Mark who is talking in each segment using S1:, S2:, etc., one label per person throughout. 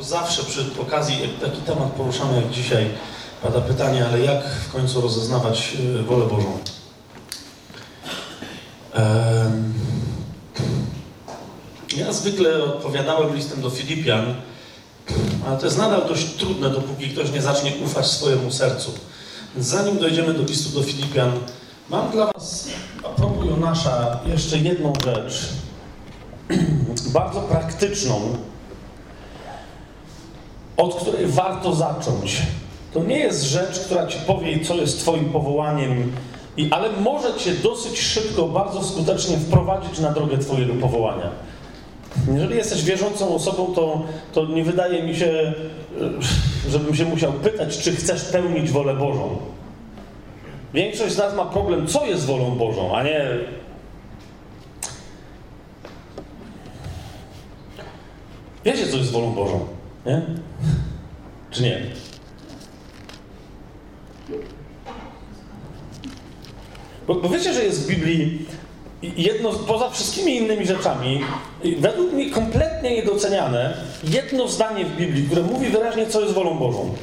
S1: Zawsze przy okazji jak taki temat poruszamy jak dzisiaj, pada pytanie, ale jak w końcu rozeznawać y, wolę Bożą? Ja zwykle odpowiadałem listem do Filipian, ale to jest nadal dość trudne, dopóki ktoś nie zacznie ufać swojemu sercu. Więc zanim dojdziemy do listu do Filipian, mam dla Was, a propos Jonasza, jeszcze jedną rzecz, bardzo praktyczną, od której warto zacząć. To nie jest rzecz, która ci powie, co jest Twoim powołaniem, i, ale może Cię dosyć szybko, bardzo skutecznie wprowadzić na drogę Twojego powołania. Jeżeli jesteś wierzącą osobą, to, to nie wydaje mi się, e, żebym się musiał pytać, czy chcesz pełnić wolę Bożą. Większość z nas ma problem, co jest wolą Bożą, a nie. Wiecie, co jest wolą Bożą, nie? Czy nie? Bo, bo wiecie, że jest w Biblii jedno, poza wszystkimi innymi rzeczami, według mnie kompletnie niedoceniane, jedno zdanie w Biblii, które mówi wyraźnie, co jest wolą Bożą.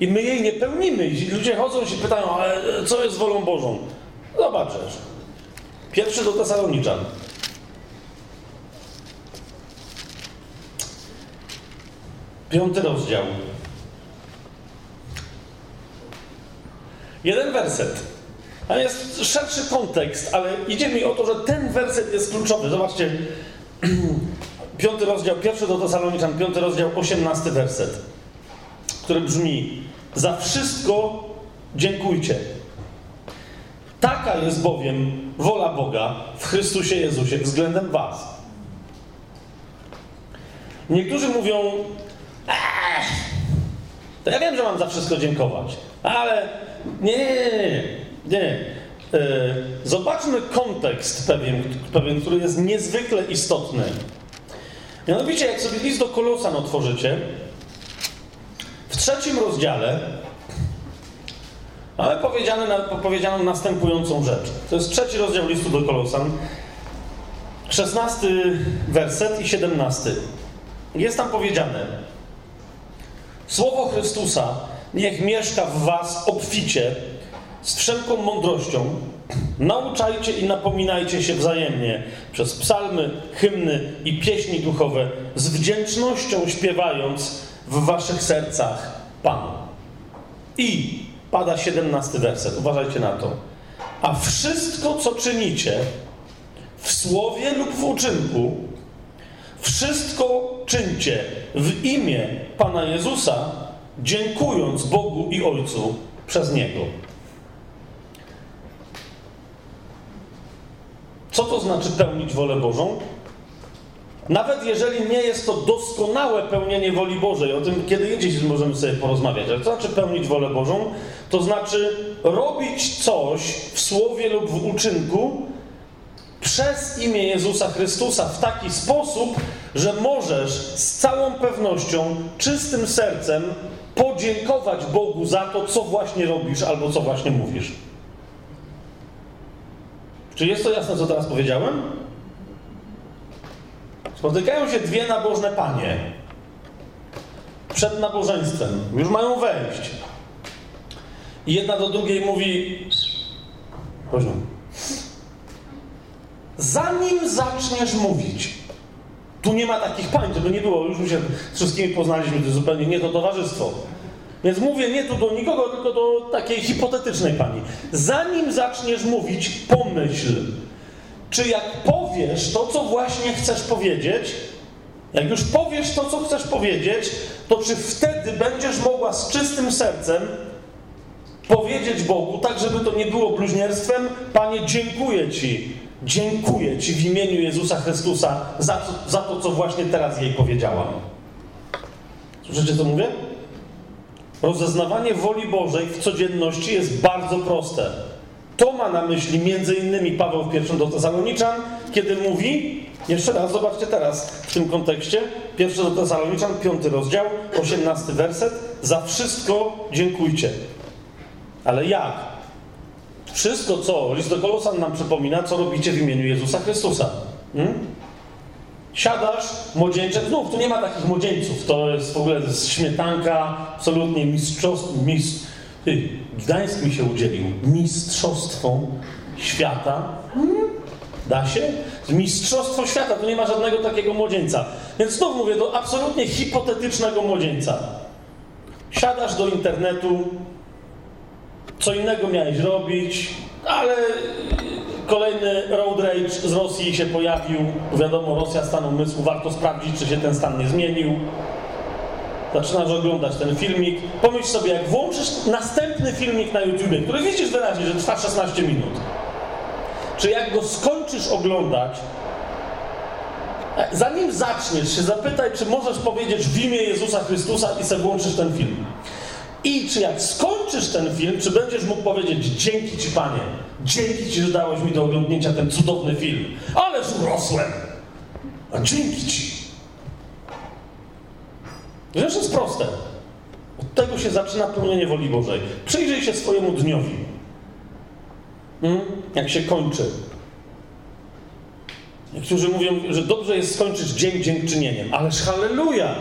S1: I my jej nie pełnimy. Ludzie chodzą i się pytają, ale co jest wolą Bożą? Zobaczysz. Pierwszy do Tesaloniczan. Piąty rozdział. Jeden werset. A jest szerszy kontekst, ale idzie mi o to, że ten werset jest kluczowy. Zobaczcie, piąty rozdział, pierwszy do Tesaloniczan, piąty rozdział, osiemnasty werset, który brzmi: Za wszystko dziękujcie. Taka jest bowiem wola Boga w Chrystusie Jezusie względem Was. Niektórzy mówią, to ja wiem, że mam za wszystko dziękować, ale nie, nie, nie, nie. nie. Yy, zobaczmy kontekst pewien, pewien, który jest niezwykle istotny. Mianowicie, jak sobie list do Kolosan otworzycie, w trzecim rozdziale mamy powiedziane, na, powiedzianą następującą rzecz. To jest trzeci rozdział listu do Kolosan, szesnasty werset i siedemnasty. Jest tam powiedziane: Słowo Chrystusa niech mieszka w Was obficie, z wszelką mądrością. Nauczajcie i napominajcie się wzajemnie przez psalmy, hymny i pieśni duchowe, z wdzięcznością śpiewając w Waszych sercach Panu. I pada siedemnasty werset, uważajcie na to. A wszystko, co czynicie, w słowie lub w uczynku, wszystko czyńcie w imię Pana Jezusa, dziękując Bogu i Ojcu przez Niego. Co to znaczy pełnić wolę Bożą? Nawet jeżeli nie jest to doskonałe pełnienie woli Bożej, o tym kiedy indziej możemy sobie porozmawiać, ale co znaczy pełnić wolę Bożą? To znaczy robić coś w słowie lub w uczynku przez imię Jezusa Chrystusa w taki sposób, że możesz z całą pewnością, czystym sercem podziękować Bogu za to, co właśnie robisz albo co właśnie mówisz. Czy jest to jasne, co teraz powiedziałem? Spotykają się dwie nabożne panie przed nabożeństwem. Już mają wejść. I jedna do drugiej mówi: Poziom. Zanim zaczniesz mówić, tu nie ma takich pań, żeby nie było, już się z wszystkimi poznaliśmy, to zupełnie nie to towarzystwo. Więc mówię nie tu do nikogo, tylko do takiej hipotetycznej pani. Zanim zaczniesz mówić, pomyśl, czy jak powiesz to, co właśnie chcesz powiedzieć, jak już powiesz to, co chcesz powiedzieć, to czy wtedy będziesz mogła z czystym sercem powiedzieć Bogu, tak żeby to nie było bluźnierstwem, Panie, dziękuję Ci, dziękuję Ci w imieniu Jezusa Chrystusa za to, za to co właśnie teraz jej powiedziałam. Słyszycie, co mówię? Rozeznawanie woli Bożej w codzienności jest bardzo proste. To ma na myśli między innymi Paweł w pierwszym do Tesaloniczan, kiedy mówi, jeszcze raz, zobaczcie teraz w tym kontekście, pierwszy do Tesaloniczan, piąty rozdział, osiemnasty werset, za wszystko dziękujcie. Ale jak? Wszystko, co list do Kolosan nam przypomina, co robicie w imieniu Jezusa Chrystusa. Hmm? Siadasz, młodzieńczek, znów tu nie ma takich młodzieńców, to jest w ogóle śmietanka, absolutnie mistrzostwo, mistrz, ty, Gdańsk mi się udzielił, mistrzostwo świata, hmm? da się? Mistrzostwo świata, to nie ma żadnego takiego młodzieńca. Więc znów mówię do absolutnie hipotetycznego młodzieńca. Siadasz do internetu, co innego miałeś robić, ale kolejny road rage z Rosji się pojawił. Wiadomo, Rosja stan umysłu, warto sprawdzić, czy się ten stan nie zmienił. Zaczynasz oglądać ten filmik. Pomyśl sobie, jak włączysz następny filmik na YouTubie, który widzisz wyraźnie, że trwa 16 minut. Czy jak go skończysz oglądać, zanim zaczniesz się zapytaj, czy możesz powiedzieć w imię Jezusa Chrystusa i sobie włączysz ten film. I czy jak skończysz ten film, czy będziesz mógł powiedzieć dzięki Ci Panie, dzięki Ci, że dałeś mi do oglądnięcia ten cudowny film, ależ urosłem, a dzięki Ci. Rzecz jest proste. Od tego się zaczyna pełnienie woli Bożej. Przyjrzyj się swojemu dniowi. Hmm? Jak się kończy. Niektórzy mówią, że dobrze jest skończyć dzień dziękczynieniem, ależ halleluja!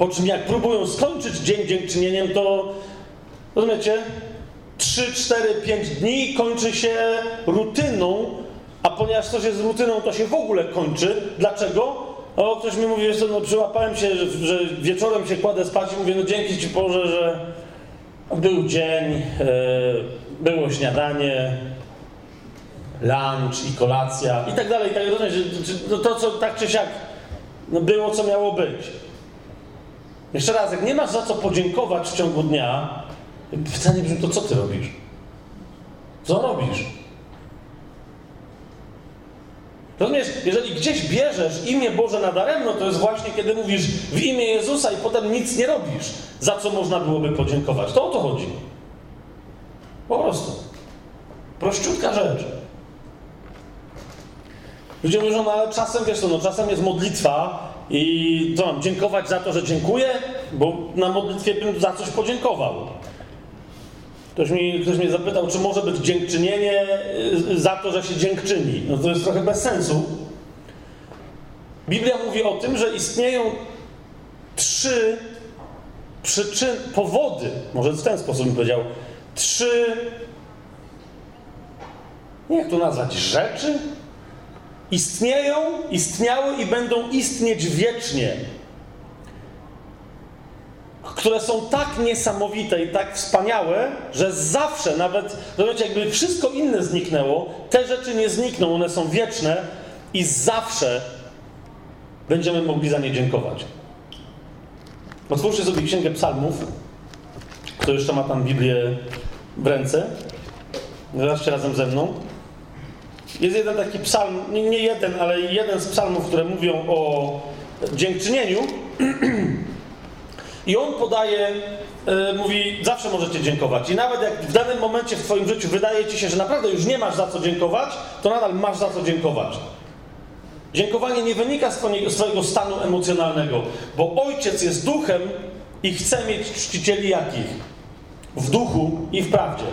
S1: Po czym jak próbują skończyć dzień dziękczynieniem, to rozumiecie? 3, 4, 5 dni kończy się rutyną, a ponieważ coś jest rutyną, to się w ogóle kończy. Dlaczego? O, ktoś mi mówi, że no, przyłapałem się, że, że, wieczorem się kładę spać i mówię, no dzięki Ci Boże, że był dzień, yy, było śniadanie, lunch i kolacja i tak dalej, i tak dalej. To, co tak czy siak no, było, co miało być. Jeszcze raz, jak nie masz za co podziękować w ciągu dnia, pytanie brzmi, to co ty robisz? Co robisz? Rozumiesz, jeżeli gdzieś bierzesz imię Boże nadaremno, to jest właśnie kiedy mówisz w imię Jezusa i potem nic nie robisz, za co można byłoby podziękować. To o to chodzi. Po prostu. Prościutka rzecz. Ludzie mówią, no ale czasem, wiesz co, no czasem jest modlitwa i co mam, dziękować za to, że dziękuję? Bo na modlitwie bym za coś podziękował. Ktoś, mi, ktoś mnie zapytał, czy może być dziękczynienie y, za to, że się dziękczyni. No to jest trochę bez sensu. Biblia mówi o tym, że istnieją trzy przyczyny, powody, może w ten sposób bym powiedział, trzy, jak to nazwać, rzeczy, istnieją, istniały i będą istnieć wiecznie, które są tak niesamowite i tak wspaniałe, że zawsze, nawet, zobaczcie, jakby wszystko inne zniknęło, te rzeczy nie znikną, one są wieczne i zawsze będziemy mogli za nie dziękować. Otwórzcie sobie Księgę Psalmów. Kto jeszcze ma tam Biblię w ręce? Zobaczcie razem ze mną. Jest jeden taki psalm, nie, nie jeden, ale jeden z psalmów, które mówią o dziękczynieniu. I on podaje, yy, mówi, zawsze możecie dziękować. I nawet jak w danym momencie w Twoim życiu wydaje Ci się, że naprawdę już nie masz za co dziękować, to nadal masz za co dziękować. Dziękowanie nie wynika z Twojego stanu emocjonalnego, bo Ojciec jest duchem i chce mieć czcicieli jakich? W duchu i w prawdzie,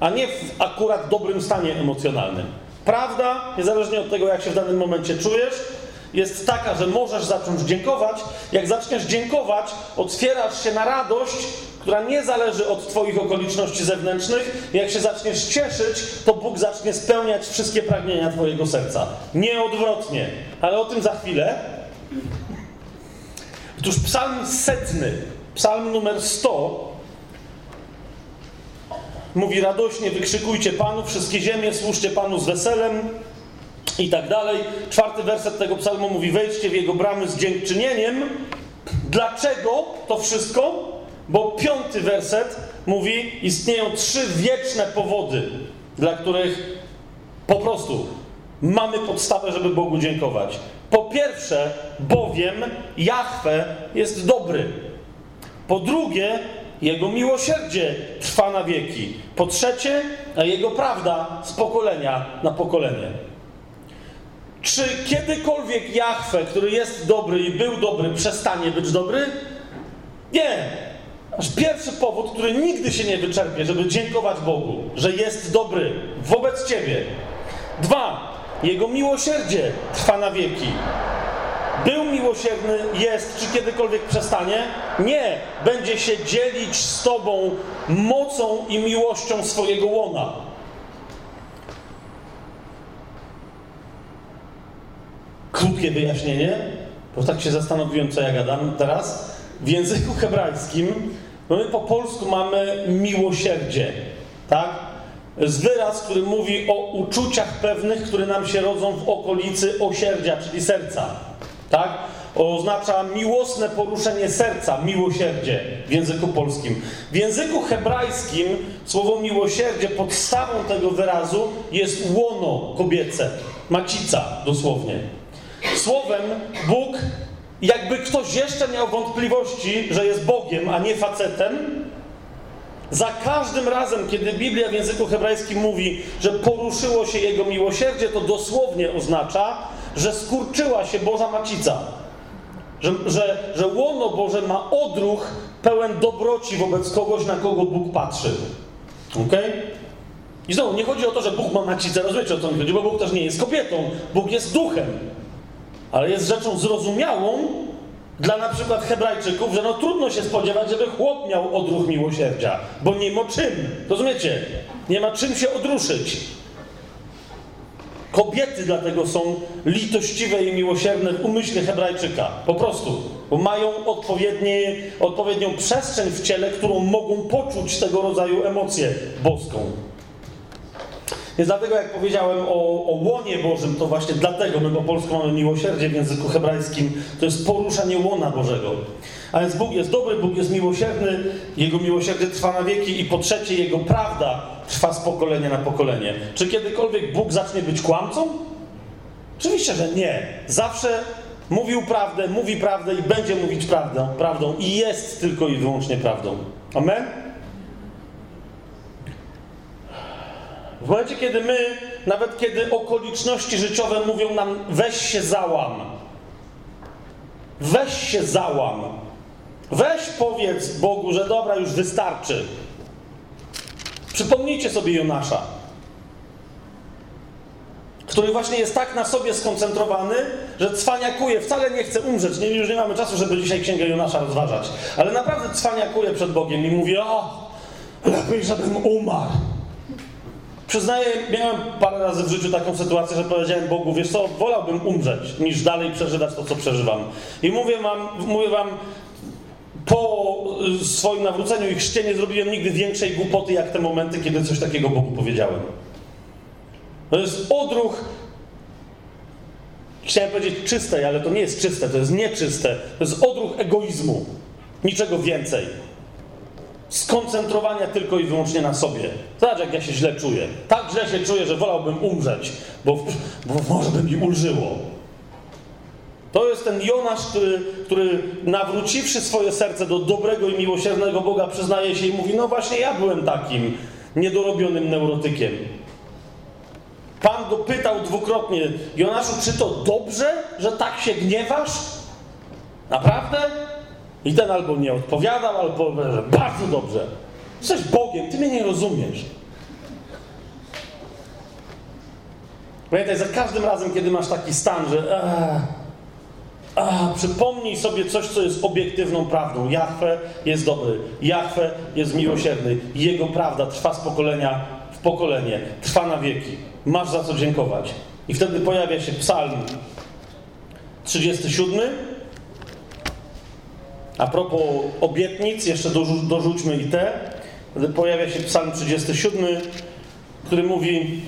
S1: a nie w akurat dobrym stanie emocjonalnym. Prawda, niezależnie od tego, jak się w danym momencie czujesz, jest taka, że możesz zacząć dziękować. Jak zaczniesz dziękować, otwierasz się na radość, która nie zależy od Twoich okoliczności zewnętrznych. Jak się zaczniesz cieszyć, to Bóg zacznie spełniać wszystkie pragnienia Twojego serca. Nie odwrotnie, ale o tym za chwilę. Otóż psalm setny, psalm numer 100, mówi radośnie, wykrzykujcie Panu, wszystkie ziemie, służcie Panu z weselem i tak dalej. Czwarty werset tego psalmu mówi, wejdźcie w Jego bramy z dziękczynieniem. Dlaczego to wszystko? Bo piąty werset mówi, istnieją trzy wieczne powody, dla których po prostu mamy podstawę, żeby Bogu dziękować. Po pierwsze, bowiem Jahwe jest dobry. Po drugie, jego miłosierdzie trwa na wieki. Po trzecie, Jego prawda z pokolenia na pokolenie. Czy kiedykolwiek Jahwe, który jest dobry i był dobry, przestanie być dobry? Nie. Aż pierwszy powód, który nigdy się nie wyczerpie, żeby dziękować Bogu, że jest dobry wobec Ciebie. Dwa. Jego miłosierdzie trwa na wieki. Był miłosierny, jest, czy kiedykolwiek przestanie? Nie. Będzie się dzielić z Tobą mocą i miłością swojego łona. Krótkie wyjaśnienie, bo tak się zastanowiłem, co ja gadam teraz. W języku hebrajskim, no my po polsku mamy miłosierdzie, tak? jest wyraz, który mówi o uczuciach pewnych, które nam się rodzą w okolicy osierdzia, czyli serca. Tak? Oznacza miłosne poruszenie serca, miłosierdzie w języku polskim. W języku hebrajskim słowo miłosierdzie, podstawą tego wyrazu jest łono kobiece, macica dosłownie. Słowem Bóg, jakby ktoś jeszcze miał wątpliwości, że jest Bogiem, a nie facetem, za każdym razem, kiedy Biblia w języku hebrajskim mówi, że poruszyło się Jego miłosierdzie, to dosłownie oznacza, że skurczyła się Boża Macica. Że, że, że łono Boże ma odruch pełen dobroci wobec kogoś, na kogo Bóg patrzy. Ok? I znowu, nie chodzi o to, że Bóg ma macicę, rozumiecie o co mi chodzi, bo Bóg też nie jest kobietą. Bóg jest duchem. Ale jest rzeczą zrozumiałą, dla na przykład Hebrajczyków, że no trudno się spodziewać, żeby chłop miał odruch miłosierdzia, bo nie ma czym. Rozumiecie? Nie ma czym się odruszyć. Kobiety dlatego są litościwe i miłosierne w umyśle Hebrajczyka. Po prostu. Bo mają odpowiednią przestrzeń w ciele, którą mogą poczuć tego rodzaju emocję boską. Więc dlatego, jak powiedziałem o, o łonie Bożym, to właśnie dlatego my po polsku mamy miłosierdzie w języku hebrajskim. To jest poruszanie łona Bożego. A więc Bóg jest dobry, Bóg jest miłosierny, Jego miłosierdzie trwa na wieki i po trzecie Jego prawda trwa z pokolenia na pokolenie. Czy kiedykolwiek Bóg zacznie być kłamcą? Oczywiście, że nie. Zawsze mówił prawdę, mówi prawdę i będzie mówić prawdę, prawdą i jest tylko i wyłącznie prawdą. Amen? W momencie, kiedy my, nawet kiedy okoliczności życiowe mówią nam, weź się załam, weź się załam, weź powiedz Bogu, że dobra, już wystarczy. Przypomnijcie sobie Jonasza, który właśnie jest tak na sobie skoncentrowany, że cwaniakuje, wcale nie chce umrzeć. Nie, już nie mamy czasu, żeby dzisiaj Księgę Jonasza rozważać, ale naprawdę cwaniakuje przed Bogiem i mówi, o, lepiej, żebym umarł. Przyznaję, miałem parę razy w życiu taką sytuację, że powiedziałem Bogu, wiesz co, wolałbym umrzeć, niż dalej przeżywać to, co przeżywam. I mówię wam, mówię wam po swoim nawróceniu i chrzcie nie zrobiłem nigdy większej głupoty, jak te momenty, kiedy coś takiego Bogu powiedziałem. To jest odruch, chciałem powiedzieć czystej, ale to nie jest czyste, to jest nieczyste. To jest odruch egoizmu. Niczego więcej skoncentrowania tylko i wyłącznie na sobie. Zobacz, jak ja się źle czuję. Tak źle się czuję, że wolałbym umrzeć, bo, bo może by mi ulżyło. To jest ten Jonasz, który, który nawróciwszy swoje serce do dobrego i miłosiernego Boga, przyznaje się i mówi: No właśnie, ja byłem takim niedorobionym neurotykiem. Pan go pytał dwukrotnie: Jonaszu, czy to dobrze, że tak się gniewasz? Naprawdę? I ten albo nie odpowiadał, albo że bardzo dobrze. Jesteś Bogiem, ty mnie nie rozumiesz. Pamiętaj, za każdym razem, kiedy masz taki stan, że a, przypomnij sobie coś, co jest obiektywną prawdą. Jachwę jest dobry, Jachwę jest miłosierny. Jego prawda trwa z pokolenia w pokolenie, trwa na wieki. Masz za co dziękować. I wtedy pojawia się psalm 37, a propos obietnic, jeszcze dorzu dorzućmy i te. Pojawia się Psalm 37, który mówi,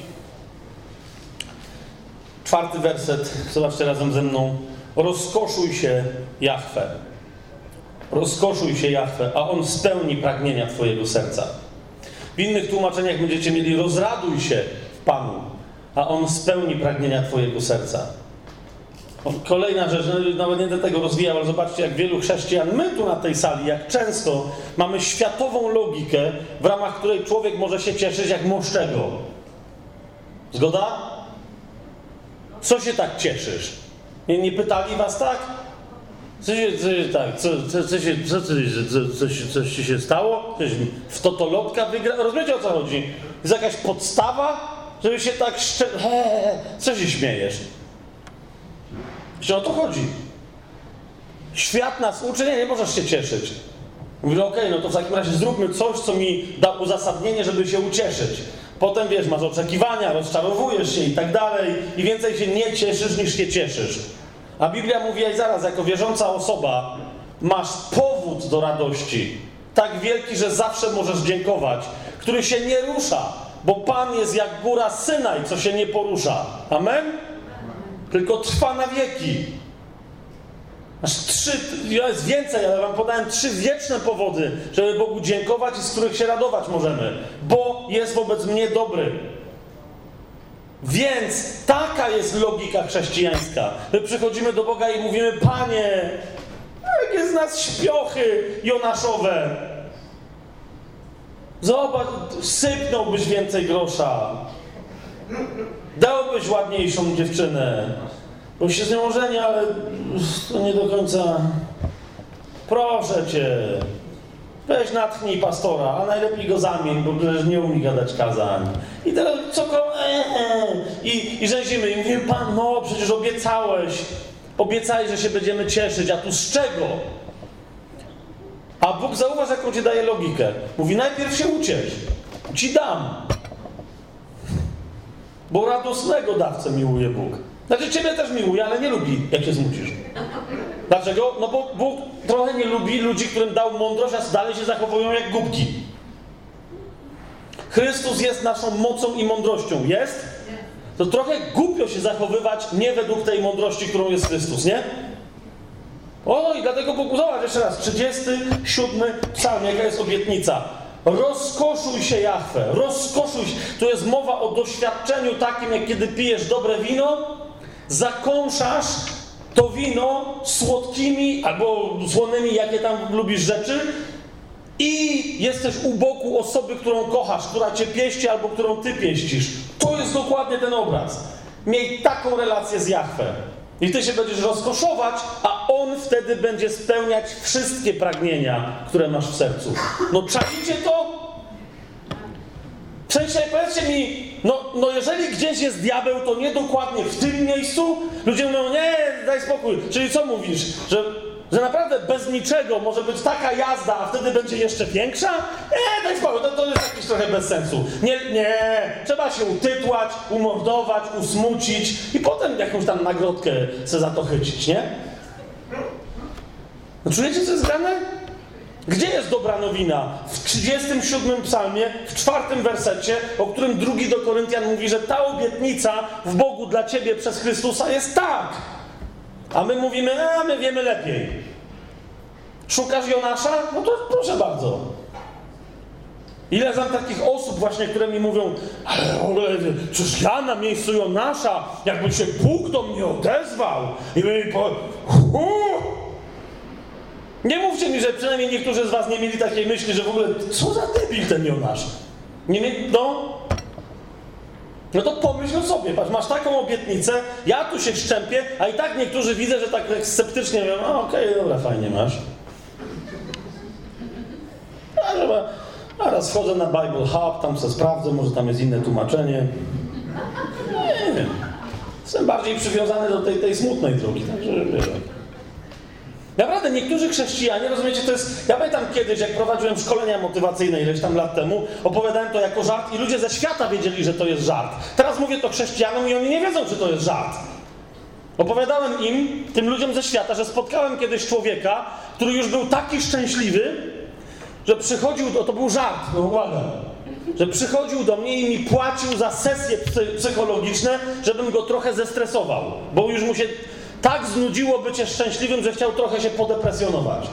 S1: czwarty werset, zobaczcie razem ze mną. Rozkoszuj się, Jachwę. Rozkoszuj się, Jachwę, a On spełni pragnienia Twojego serca. W innych tłumaczeniach będziecie mieli rozraduj się w Panu, a On spełni pragnienia Twojego serca. Kolejna rzecz, no, nawet nie do tego rozwijał, ale zobaczcie, jak wielu chrześcijan, my tu na tej sali, jak często mamy światową logikę, w ramach której człowiek może się cieszyć jak mążczego. Zgoda? Co się tak cieszysz? Nie, nie pytali was tak? Co się, co się, tak, co, co, co, się, co, co, co, coś, coś ci się stało? Coś w totolotka wygra? Rozumiecie o co chodzi? Jest jakaś podstawa? Żeby się tak szczerze... Co się śmiejesz? Że o to chodzi. Świat nas uczy, nie, nie możesz się cieszyć. Mówię, okej, okay, no to w takim razie zróbmy coś, co mi da uzasadnienie, żeby się ucieszyć. Potem, wiesz, masz oczekiwania, rozczarowujesz się i tak dalej i więcej się nie cieszysz, niż się cieszysz. A Biblia mówi, ej, zaraz, jako wierząca osoba masz powód do radości. Tak wielki, że zawsze możesz dziękować. Który się nie rusza, bo Pan jest jak góra Synaj, co się nie porusza. Amen? Tylko trwa na wieki. Aż trzy, jest więcej, ale wam podałem trzy wieczne powody, żeby Bogu dziękować i z których się radować możemy. Bo jest wobec mnie dobry. Więc taka jest logika chrześcijańska. My przychodzimy do Boga i mówimy, Panie, jakie z nas śpiochy jonaszowe. Zobacz, sypnąłbyś więcej grosza. Dałbyś ładniejszą dziewczynę. Bo się z nią ożeni, ale to nie do końca. Proszę cię, weź natchnij pastora, a najlepiej go zamień, bo przecież nie umie gadać kazań. I teraz co e, e. I, I rzęzimy i mówimy, Pan, no przecież obiecałeś, obiecałeś, że się będziemy cieszyć, a tu z czego? A Bóg zauważ, jaką ci daje logikę. Mówi, najpierw się uciesz, ci dam. Bo radosnego dawcę miłuje Bóg. Znaczy Ciebie też miłuje, ale nie lubi, jak się zmucisz. Dlaczego? No bo Bóg trochę nie lubi ludzi, którym dał mądrość, a dalej się zachowują jak głupki. Chrystus jest naszą mocą i mądrością. Jest? To trochę głupio się zachowywać nie według tej mądrości, którą jest Chrystus, nie? O, i dlatego Bóg, zobacz jeszcze raz, 37 psalm, jaka jest obietnica. Rozkoszuj się, Jachwę, rozkoszuj się. Tu jest mowa o doświadczeniu takim, jak kiedy pijesz dobre wino, zakąszasz to wino słodkimi albo słonymi, jakie tam lubisz rzeczy, i jesteś u boku osoby, którą kochasz, która cię pieści albo którą ty pieścisz. To jest dokładnie ten obraz. Miej taką relację z Jachwę. I ty się będziesz rozkoszować, a wtedy będzie spełniać wszystkie pragnienia, które masz w sercu. No czaicie to? W sensie, powiedzcie mi, no, no jeżeli gdzieś jest diabeł, to nie dokładnie w tym miejscu? Ludzie mówią, nie, daj spokój. Czyli co mówisz? Że, że naprawdę bez niczego może być taka jazda, a wtedy będzie jeszcze większa? Nie, daj spokój, to, to jest jakiś trochę bez sensu. Nie, nie, trzeba się utytłać, umordować, usmucić i potem jakąś tam nagrodkę se za to chycić, nie? No czujecie, co jest grane? Gdzie jest dobra nowina? W 37 psalmie, w czwartym wersecie, o którym drugi do Koryntian mówi, że ta obietnica w Bogu dla ciebie przez Chrystusa jest tak. A my mówimy, a my wiemy lepiej. Szukasz Jonasza? No to proszę bardzo. Ile znam takich osób właśnie, które mi mówią, ale w ogóle, czyż ja na miejscu Jonasza, jakby się Bóg do mnie odezwał i mi po... Nie mówcie mi, że przynajmniej niektórzy z was nie mieli takiej myśli, że w ogóle co za debil ten Jonasz. Nie mieli, no. No to pomyśl o sobie, patrz, masz taką obietnicę, ja tu się szczępię, a i tak niektórzy widzę, że tak sceptycznie mówią, a okej, okay, dobra, fajnie masz. A, żeby, a raz wchodzę na Bible Hub, tam sobie sprawdzę, może tam jest inne tłumaczenie. Nie wiem. Jestem bardziej przywiązany do tej, tej smutnej drogi, także wiesz. Naprawdę, niektórzy chrześcijanie, rozumiecie, to jest... Ja pamiętam kiedyś, jak prowadziłem szkolenia motywacyjne ileś tam lat temu, opowiadałem to jako żart i ludzie ze świata wiedzieli, że to jest żart. Teraz mówię to chrześcijanom i oni nie wiedzą, czy to jest żart. Opowiadałem im, tym ludziom ze świata, że spotkałem kiedyś człowieka, który już był taki szczęśliwy, że przychodził, to, to był żart, no uwaga, że przychodził do mnie i mi płacił za sesje psychologiczne, żebym go trochę zestresował, bo już mu się tak znudziło bycie szczęśliwym, że chciał trochę się podepresjonować.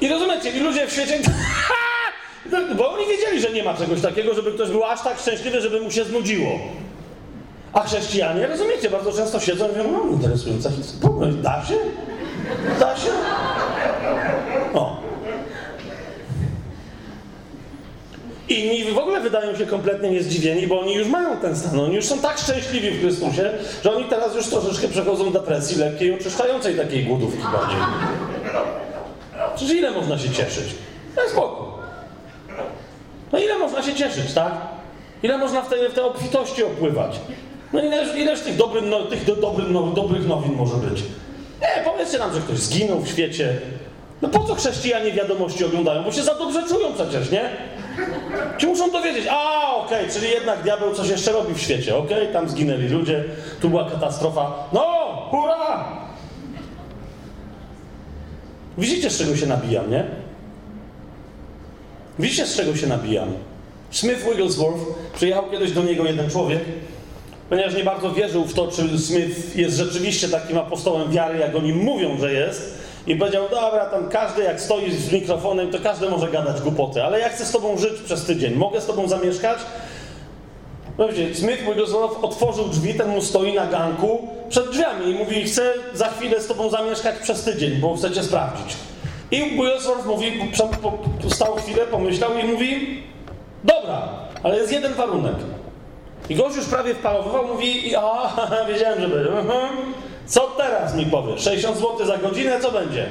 S1: I rozumiecie, i ludzie w świecie. Bo oni wiedzieli, że nie ma czegoś takiego, żeby ktoś był aż tak szczęśliwy, żeby mu się znudziło. A chrześcijanie, rozumiecie, bardzo często siedzą i mówią, no interesująca historia. Da się? Da się? O. Inni w ogóle wydają się kompletnie niezdziwieni, bo oni już mają ten stan. Oni już są tak szczęśliwi w Chrystusie, że oni teraz już troszeczkę przechodzą depresji lekkiej, oczyszczającej takiej głodówki bardziej. Przecież ile można się cieszyć? No spokój. No ile można się cieszyć, tak? Ile można w tej, w tej obfitości opływać? No ileż, ileż tych, dobrych, no, tych do, dobrych, no, dobrych nowin może być? Nie, powiedzcie nam, że ktoś zginął w świecie. No po co chrześcijanie wiadomości oglądają? Bo się za dobrze czują przecież, nie? Ci muszą dowiedzieć, a okej, okay, czyli jednak diabeł coś jeszcze robi w świecie, okej, okay? tam zginęli ludzie, tu była katastrofa. No, hurra! Widzicie, z czego się nabijam, nie? Widzicie, z czego się nabijam? Smith Wigglesworth, przyjechał kiedyś do niego jeden człowiek, ponieważ nie bardzo wierzył w to, czy Smith jest rzeczywiście takim apostołem wiary, jak oni mówią, że jest. I powiedział, dobra, tam każdy jak stoi z mikrofonem, to każdy może gadać głupoty, ale ja chcę z tobą żyć przez tydzień. Mogę z tobą zamieszkać? No wiecie, Smith Wigglesworth otworzył drzwi, ten mu stoi na ganku przed drzwiami i mówi, chcę za chwilę z tobą zamieszkać przez tydzień, bo chcecie sprawdzić. I Wigglesworth mówi, stał chwilę, pomyślał i mówi, dobra, ale jest jeden warunek. I gość już prawie wparowywał, mówi, a, wiedziałem, że będzie. Co teraz mi powiesz? 60 zł za godzinę, co będzie?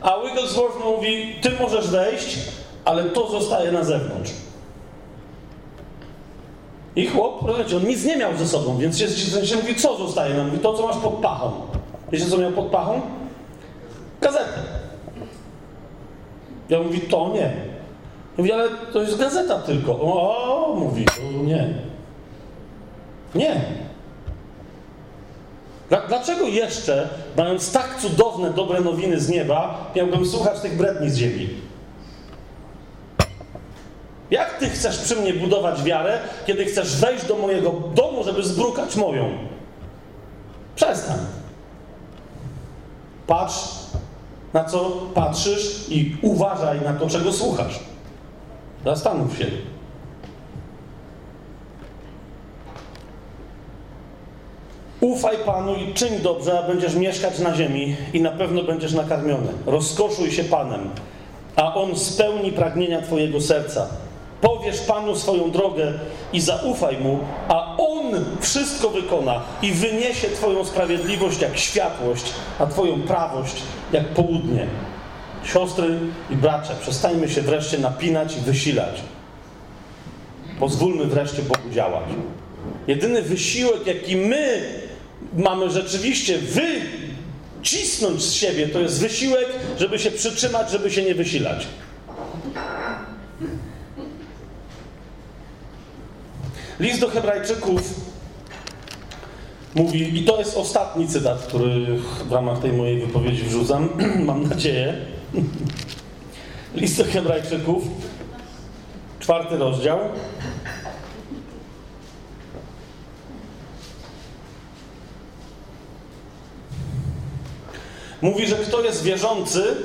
S1: A Wigglesworth mówi, ty możesz wejść, ale to zostaje na zewnątrz. I chłop, rozumiecie, on nic nie miał ze sobą, więc się, się, się mówi, co zostaje? No, mówi, to, co masz pod pachą. Wiecie, co miał pod pachą? Gazetę. Ja mówi, to nie. Mówi, ale to jest gazeta tylko. O, mówi, to nie. Nie. Dlaczego jeszcze, mając tak cudowne, dobre nowiny z nieba, miałbym słuchać tych bredni z ziemi? Jak ty chcesz przy mnie budować wiarę, kiedy chcesz wejść do mojego domu, żeby zbrukać moją? Przestań. Patrz, na co patrzysz i uważaj na to, czego słuchasz. Zastanów się. Ufaj Panu i czyń dobrze, a będziesz mieszkać na ziemi i na pewno będziesz nakarmiony. Rozkoszuj się Panem, a On spełni pragnienia Twojego serca. Powiesz Panu swoją drogę i zaufaj Mu, a On wszystko wykona i wyniesie Twoją sprawiedliwość jak światłość, a Twoją prawość jak południe. Siostry i bracia, przestańmy się wreszcie napinać i wysilać. Pozwólmy wreszcie Bogu działać. Jedyny wysiłek, jaki my mamy rzeczywiście wycisnąć z siebie, to jest wysiłek, żeby się przytrzymać, żeby się nie wysilać. List do Hebrajczyków mówi, i to jest ostatni cytat, który w ramach tej mojej wypowiedzi wrzucam, mam nadzieję. List do Hebrajczyków, czwarty rozdział. Mówi, że kto jest wierzący,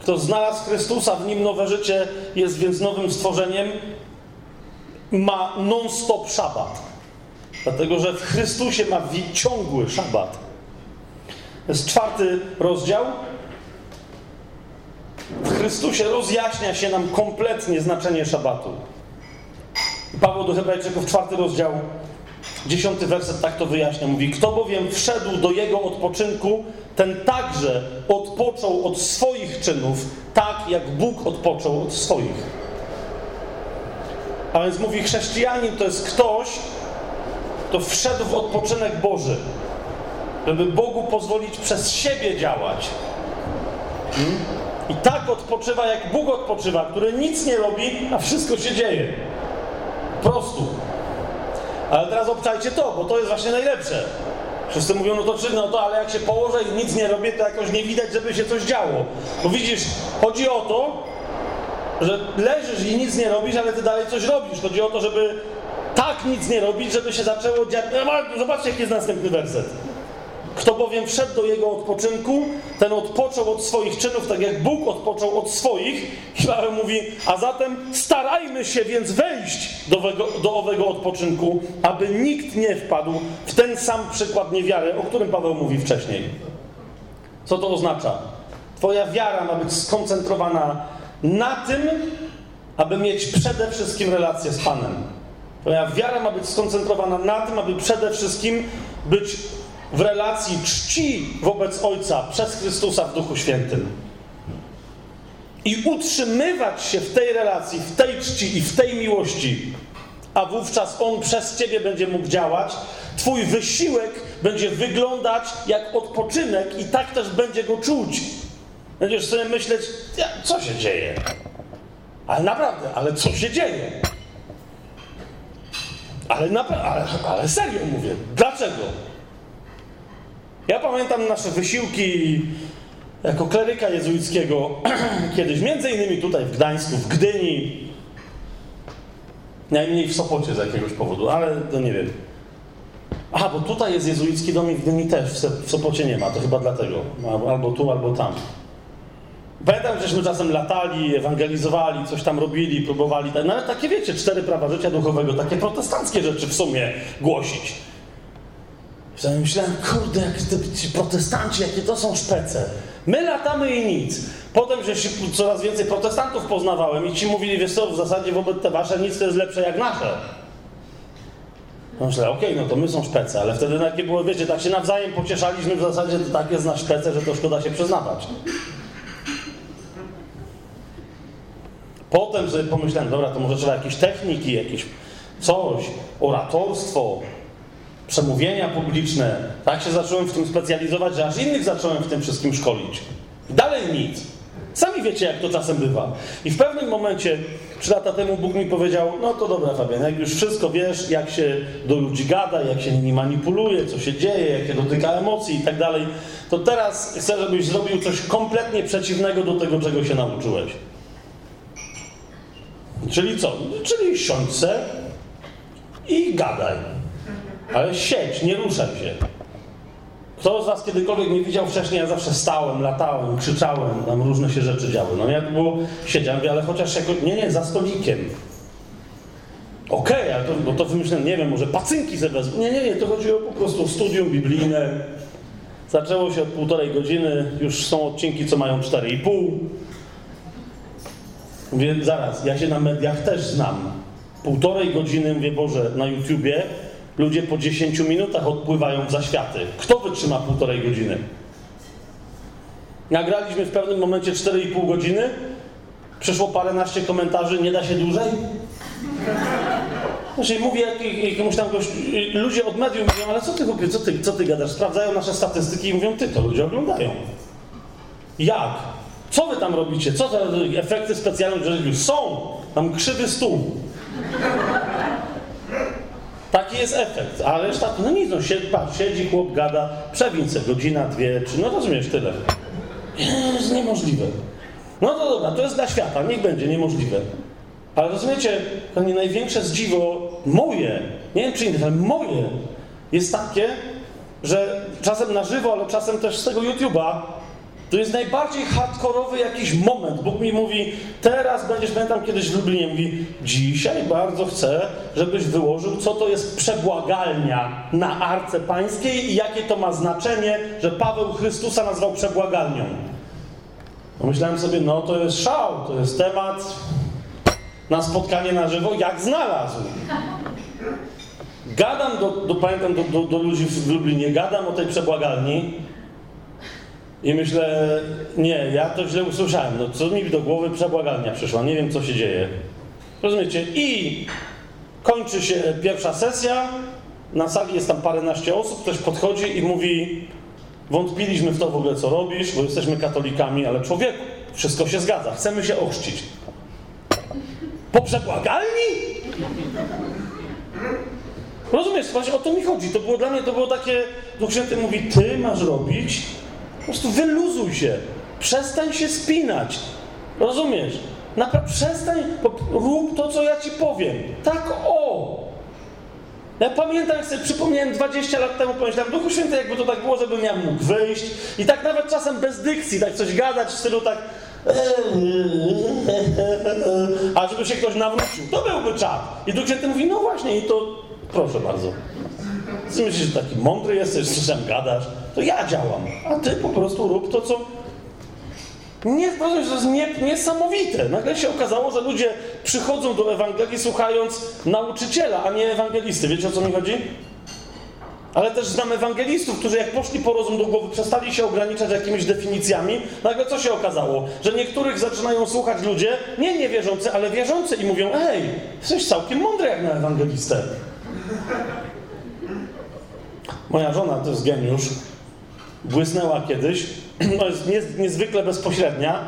S1: kto znalazł Chrystusa, w nim nowe życie, jest więc nowym stworzeniem, ma non-stop szabat. Dlatego, że w Chrystusie ma ciągły szabat. To jest czwarty rozdział. W Chrystusie rozjaśnia się nam kompletnie znaczenie szabatu. Paweł do Hebrajczyków, czwarty rozdział, dziesiąty werset tak to wyjaśnia. Mówi, kto bowiem wszedł do jego odpoczynku, ten także odpoczął od swoich czynów, tak jak Bóg odpoczął od swoich. A więc mówi, chrześcijanin to jest ktoś, kto wszedł w odpoczynek Boży, żeby Bogu pozwolić przez siebie działać. Hmm? I tak odpoczywa, jak Bóg odpoczywa, który nic nie robi, a wszystko się dzieje. Po prostu. Ale teraz obczajcie to, bo to jest właśnie najlepsze. Wszyscy mówią, no to czy, no to, ale jak się położę i nic nie robię, to jakoś nie widać, żeby się coś działo. Bo widzisz, chodzi o to, że leżysz i nic nie robisz, ale ty dalej coś robisz. Chodzi o to, żeby tak nic nie robić, żeby się zaczęło dziać. No, zobaczcie, jaki jest następny werset. Kto bowiem wszedł do jego odpoczynku, ten odpoczął od swoich czynów, tak jak Bóg odpoczął od swoich. I Paweł mówi, a zatem starajmy się więc wejść do owego, do owego odpoczynku, aby nikt nie wpadł w ten sam przykład niewiary, o którym Paweł mówi wcześniej. Co to oznacza? Twoja wiara ma być skoncentrowana na tym, aby mieć przede wszystkim relację z Panem. Twoja wiara ma być skoncentrowana na tym, aby przede wszystkim być w relacji czci wobec Ojca przez Chrystusa w Duchu Świętym. i utrzymywać się w tej relacji, w tej czci i w tej miłości, a wówczas On przez Ciebie będzie mógł działać, Twój wysiłek będzie wyglądać jak odpoczynek i tak też będzie go czuć. Będziesz sobie myśleć, co się dzieje? Ale naprawdę, ale co się dzieje? Ale, ale, ale serio mówię, dlaczego? Ja pamiętam nasze wysiłki jako kleryka jezuickiego kiedyś, między innymi tutaj w Gdańsku, w Gdyni, najmniej w Sopocie z jakiegoś powodu, ale to nie wiem. Aha, bo tutaj jest jezuicki dom i w Gdyni też, w Sopocie nie ma, to chyba dlatego. Albo tu, albo tam. Pamiętam, żeśmy czasem latali, ewangelizowali, coś tam robili, próbowali, nawet takie wiecie, cztery prawa życia duchowego, takie protestanckie rzeczy w sumie głosić. I myślałem, kurde, jak ci protestanci, jakie to są szpece. My latamy i nic. Potem, że się coraz więcej protestantów poznawałem i ci mówili, wiesz co, w zasadzie wobec te wasze nic to jest lepsze jak nasze. Myślę, okej, okay, no to my są szpece, ale wtedy takie było, wiecie, tak się nawzajem pocieszaliśmy, w zasadzie to tak jest na szpece, że to szkoda się przyznawać. Potem sobie pomyślałem, dobra, to może trzeba jakieś techniki, jakieś coś, oratorstwo, przemówienia publiczne. Tak się zacząłem w tym specjalizować, że aż innych zacząłem w tym wszystkim szkolić. Dalej nic. Sami wiecie, jak to czasem bywa. I w pewnym momencie, trzy lata temu, Bóg mi powiedział: No to dobra, Fabian, jak już wszystko wiesz, jak się do ludzi gada, jak się nimi manipuluje, co się dzieje, jak się dotyka emocji i tak dalej, to teraz chcę, żebyś zrobił coś kompletnie przeciwnego do tego, czego się nauczyłeś. Czyli co? Czyli siądź se i gadaj. Ale siedź, nie ruszaj się. Kto z was kiedykolwiek mnie widział wcześniej, ja zawsze stałem, latałem, krzyczałem, tam różne się rzeczy działy. No jak było, siedziałem, ale chociaż jako, nie, nie, za stolikiem. Okej, okay, ale to, bo to wymyślałem, nie wiem, może pacynki sobie wezmę. Nie, nie, nie, to chodziło po prostu o studium biblijne. Zaczęło się od półtorej godziny, już są odcinki, co mają 4,5. Mówię, zaraz, ja się na mediach też znam. Półtorej godziny, mówię, Boże, na YouTubie ludzie po 10 minutach odpływają w zaświaty. Kto wytrzyma półtorej godziny? Nagraliśmy w pewnym momencie 4,5 godziny, przeszło paręnaście komentarzy, nie da się dłużej? Znaczy mówię jakiemuś tam gość, ludzie od mediów mówią, ale co ty, chłopie, co ty, co ty gadasz? Sprawdzają nasze statystyki i mówią, ty, to ludzie oglądają. Jak? Co wy tam robicie? Co te efekty specjalne że są? Tam krzywy stół. Taki jest efekt, ale reszta, no nic, no siedzi, patrz, siedzi chłop, gada, przewin godzina, dwie, czy no rozumiesz, tyle. To jest niemożliwe. No to dobra, to jest dla świata, niech będzie niemożliwe. Ale rozumiecie, to nie największe zdziwo moje, nie wiem czy inne, ale moje, jest takie, że czasem na żywo, ale czasem też z tego YouTube'a to jest najbardziej hardkorowy jakiś moment. Bóg mi mówi, teraz będziesz, pamiętam kiedyś w Lublinie, mówi, dzisiaj bardzo chcę, żebyś wyłożył, co to jest przebłagalnia na Arce Pańskiej i jakie to ma znaczenie, że Paweł Chrystusa nazwał przebłagalnią. Pomyślałem sobie, no to jest szał, to jest temat na spotkanie na żywo, jak znalazł. Gadam do, do pamiętam, do, do, do ludzi w Lublinie, gadam o tej przebłagalni, i myślę, nie, ja to źle usłyszałem. No co mi do głowy przebłagalnia przyszła, nie wiem co się dzieje. Rozumiecie? I kończy się pierwsza sesja, na sali jest tam paręnaście osób, ktoś podchodzi i mówi wątpiliśmy w to w ogóle co robisz, bo jesteśmy katolikami, ale człowieku, wszystko się zgadza, chcemy się ochrzcić. Po przebłagalni? Rozumiesz, właśnie o to mi chodzi. To było dla mnie, to było takie, Duch Święty mówi, ty masz robić po prostu wyluzuj się. Przestań się spinać. Rozumiesz? Naprawdę przestań, rób to, co ja ci powiem. Tak o! Ja pamiętam, jak sobie przypomniałem 20 lat temu, pomyślałem, Duchu Święty, jakby to tak było, żebym ja mógł wyjść i tak nawet czasem bez dykcji, tak coś gadać w stylu tak a żeby się ktoś nawrócił, to byłby czat. I Duch Święty mówi, no właśnie, i to proszę bardzo. Ty myślisz, że taki mądry jesteś, z czym gadasz? To ja działam, a ty po prostu rób to, co... Nie, to jest nie, niesamowite. Nagle się okazało, że ludzie przychodzą do Ewangelii słuchając nauczyciela, a nie ewangelisty. Wiecie o co mi chodzi? Ale też znam ewangelistów, którzy jak poszli po rozum do głowy, przestali się ograniczać jakimiś definicjami. Nagle co się okazało? Że niektórych zaczynają słuchać ludzie, nie niewierzący, ale wierzący i mówią, ej, jesteś całkiem mądry jak na ewangelistę. Moja żona to jest geniusz. Błysnęła kiedyś. No jest niez, niezwykle bezpośrednia.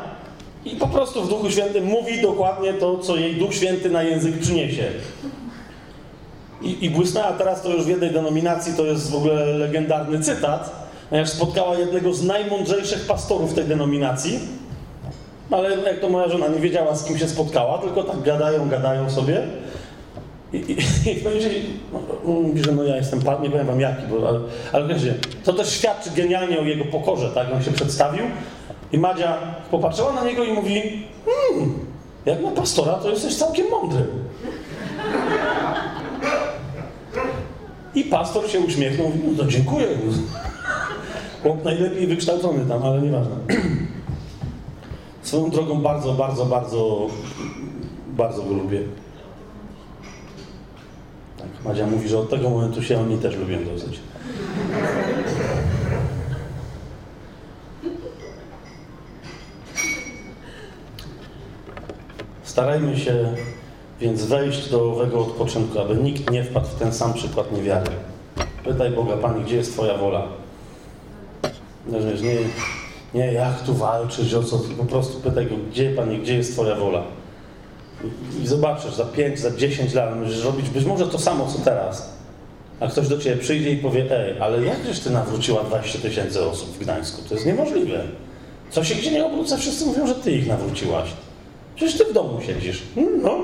S1: I po prostu w Duchu Świętym mówi dokładnie to, co jej Duch Święty na język przyniesie. I, I błysnęła teraz to już w jednej denominacji, to jest w ogóle legendarny cytat, ponieważ spotkała jednego z najmądrzejszych pastorów tej denominacji, ale jak to moja żona nie wiedziała, z kim się spotkała, tylko tak gadają, gadają sobie. I, i, mówi, że no ja jestem nie powiem wam jaki, bo, ale, ale wiecie, to też świadczy genialnie o jego pokorze, tak? On się przedstawił i Madzia popatrzyła na niego i mówi hmm, jak na pastora, to jesteś całkiem mądry. I pastor się uśmiechnął, mówi, no to dziękuję. Chłop najlepiej wykształcony tam, ale nieważne. Swoją drogą bardzo, bardzo, bardzo, bardzo go lubię. Madzia mówi, że od tego momentu się oni też lubią dosyć. Starajmy się więc wejść do owego odpoczynku, aby nikt nie wpadł w ten sam przykład niewiary. Pytaj Boga, Panie, gdzie jest Twoja wola? Rozumiesz, nie, nie jak tu walczyć, o co, po prostu pytaj Go, gdzie, Panie, gdzie jest Twoja wola? I, zobaczysz, za 5, za 10 lat będziesz robić być może to samo, co teraz. A ktoś do Ciebie przyjdzie i powie, ej, ale jakżeś Ty nawróciła 20 tysięcy osób w Gdańsku? To jest niemożliwe. Co się gdzie nie obrócę, wszyscy mówią, że Ty ich nawróciłaś. Przecież Ty w domu siedzisz. No,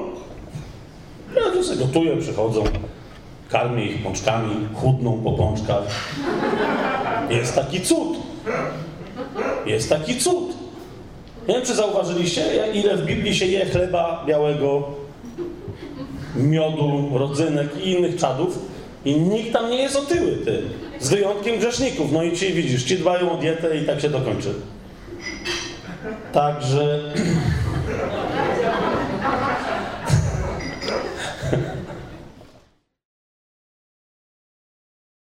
S1: ja tu sobie gotuję, przychodzą, karmię ich pączkami, chudną po pączkach. Jest taki cud. Jest taki cud. Nie wiem, czy zauważyliście, ile w Biblii się je chleba białego, miodu, rodzynek i innych czadów i nikt tam nie jest otyły, ty. Z wyjątkiem grzeszników. No i ci widzisz, ci dbają o dietę i tak się to kończy. Także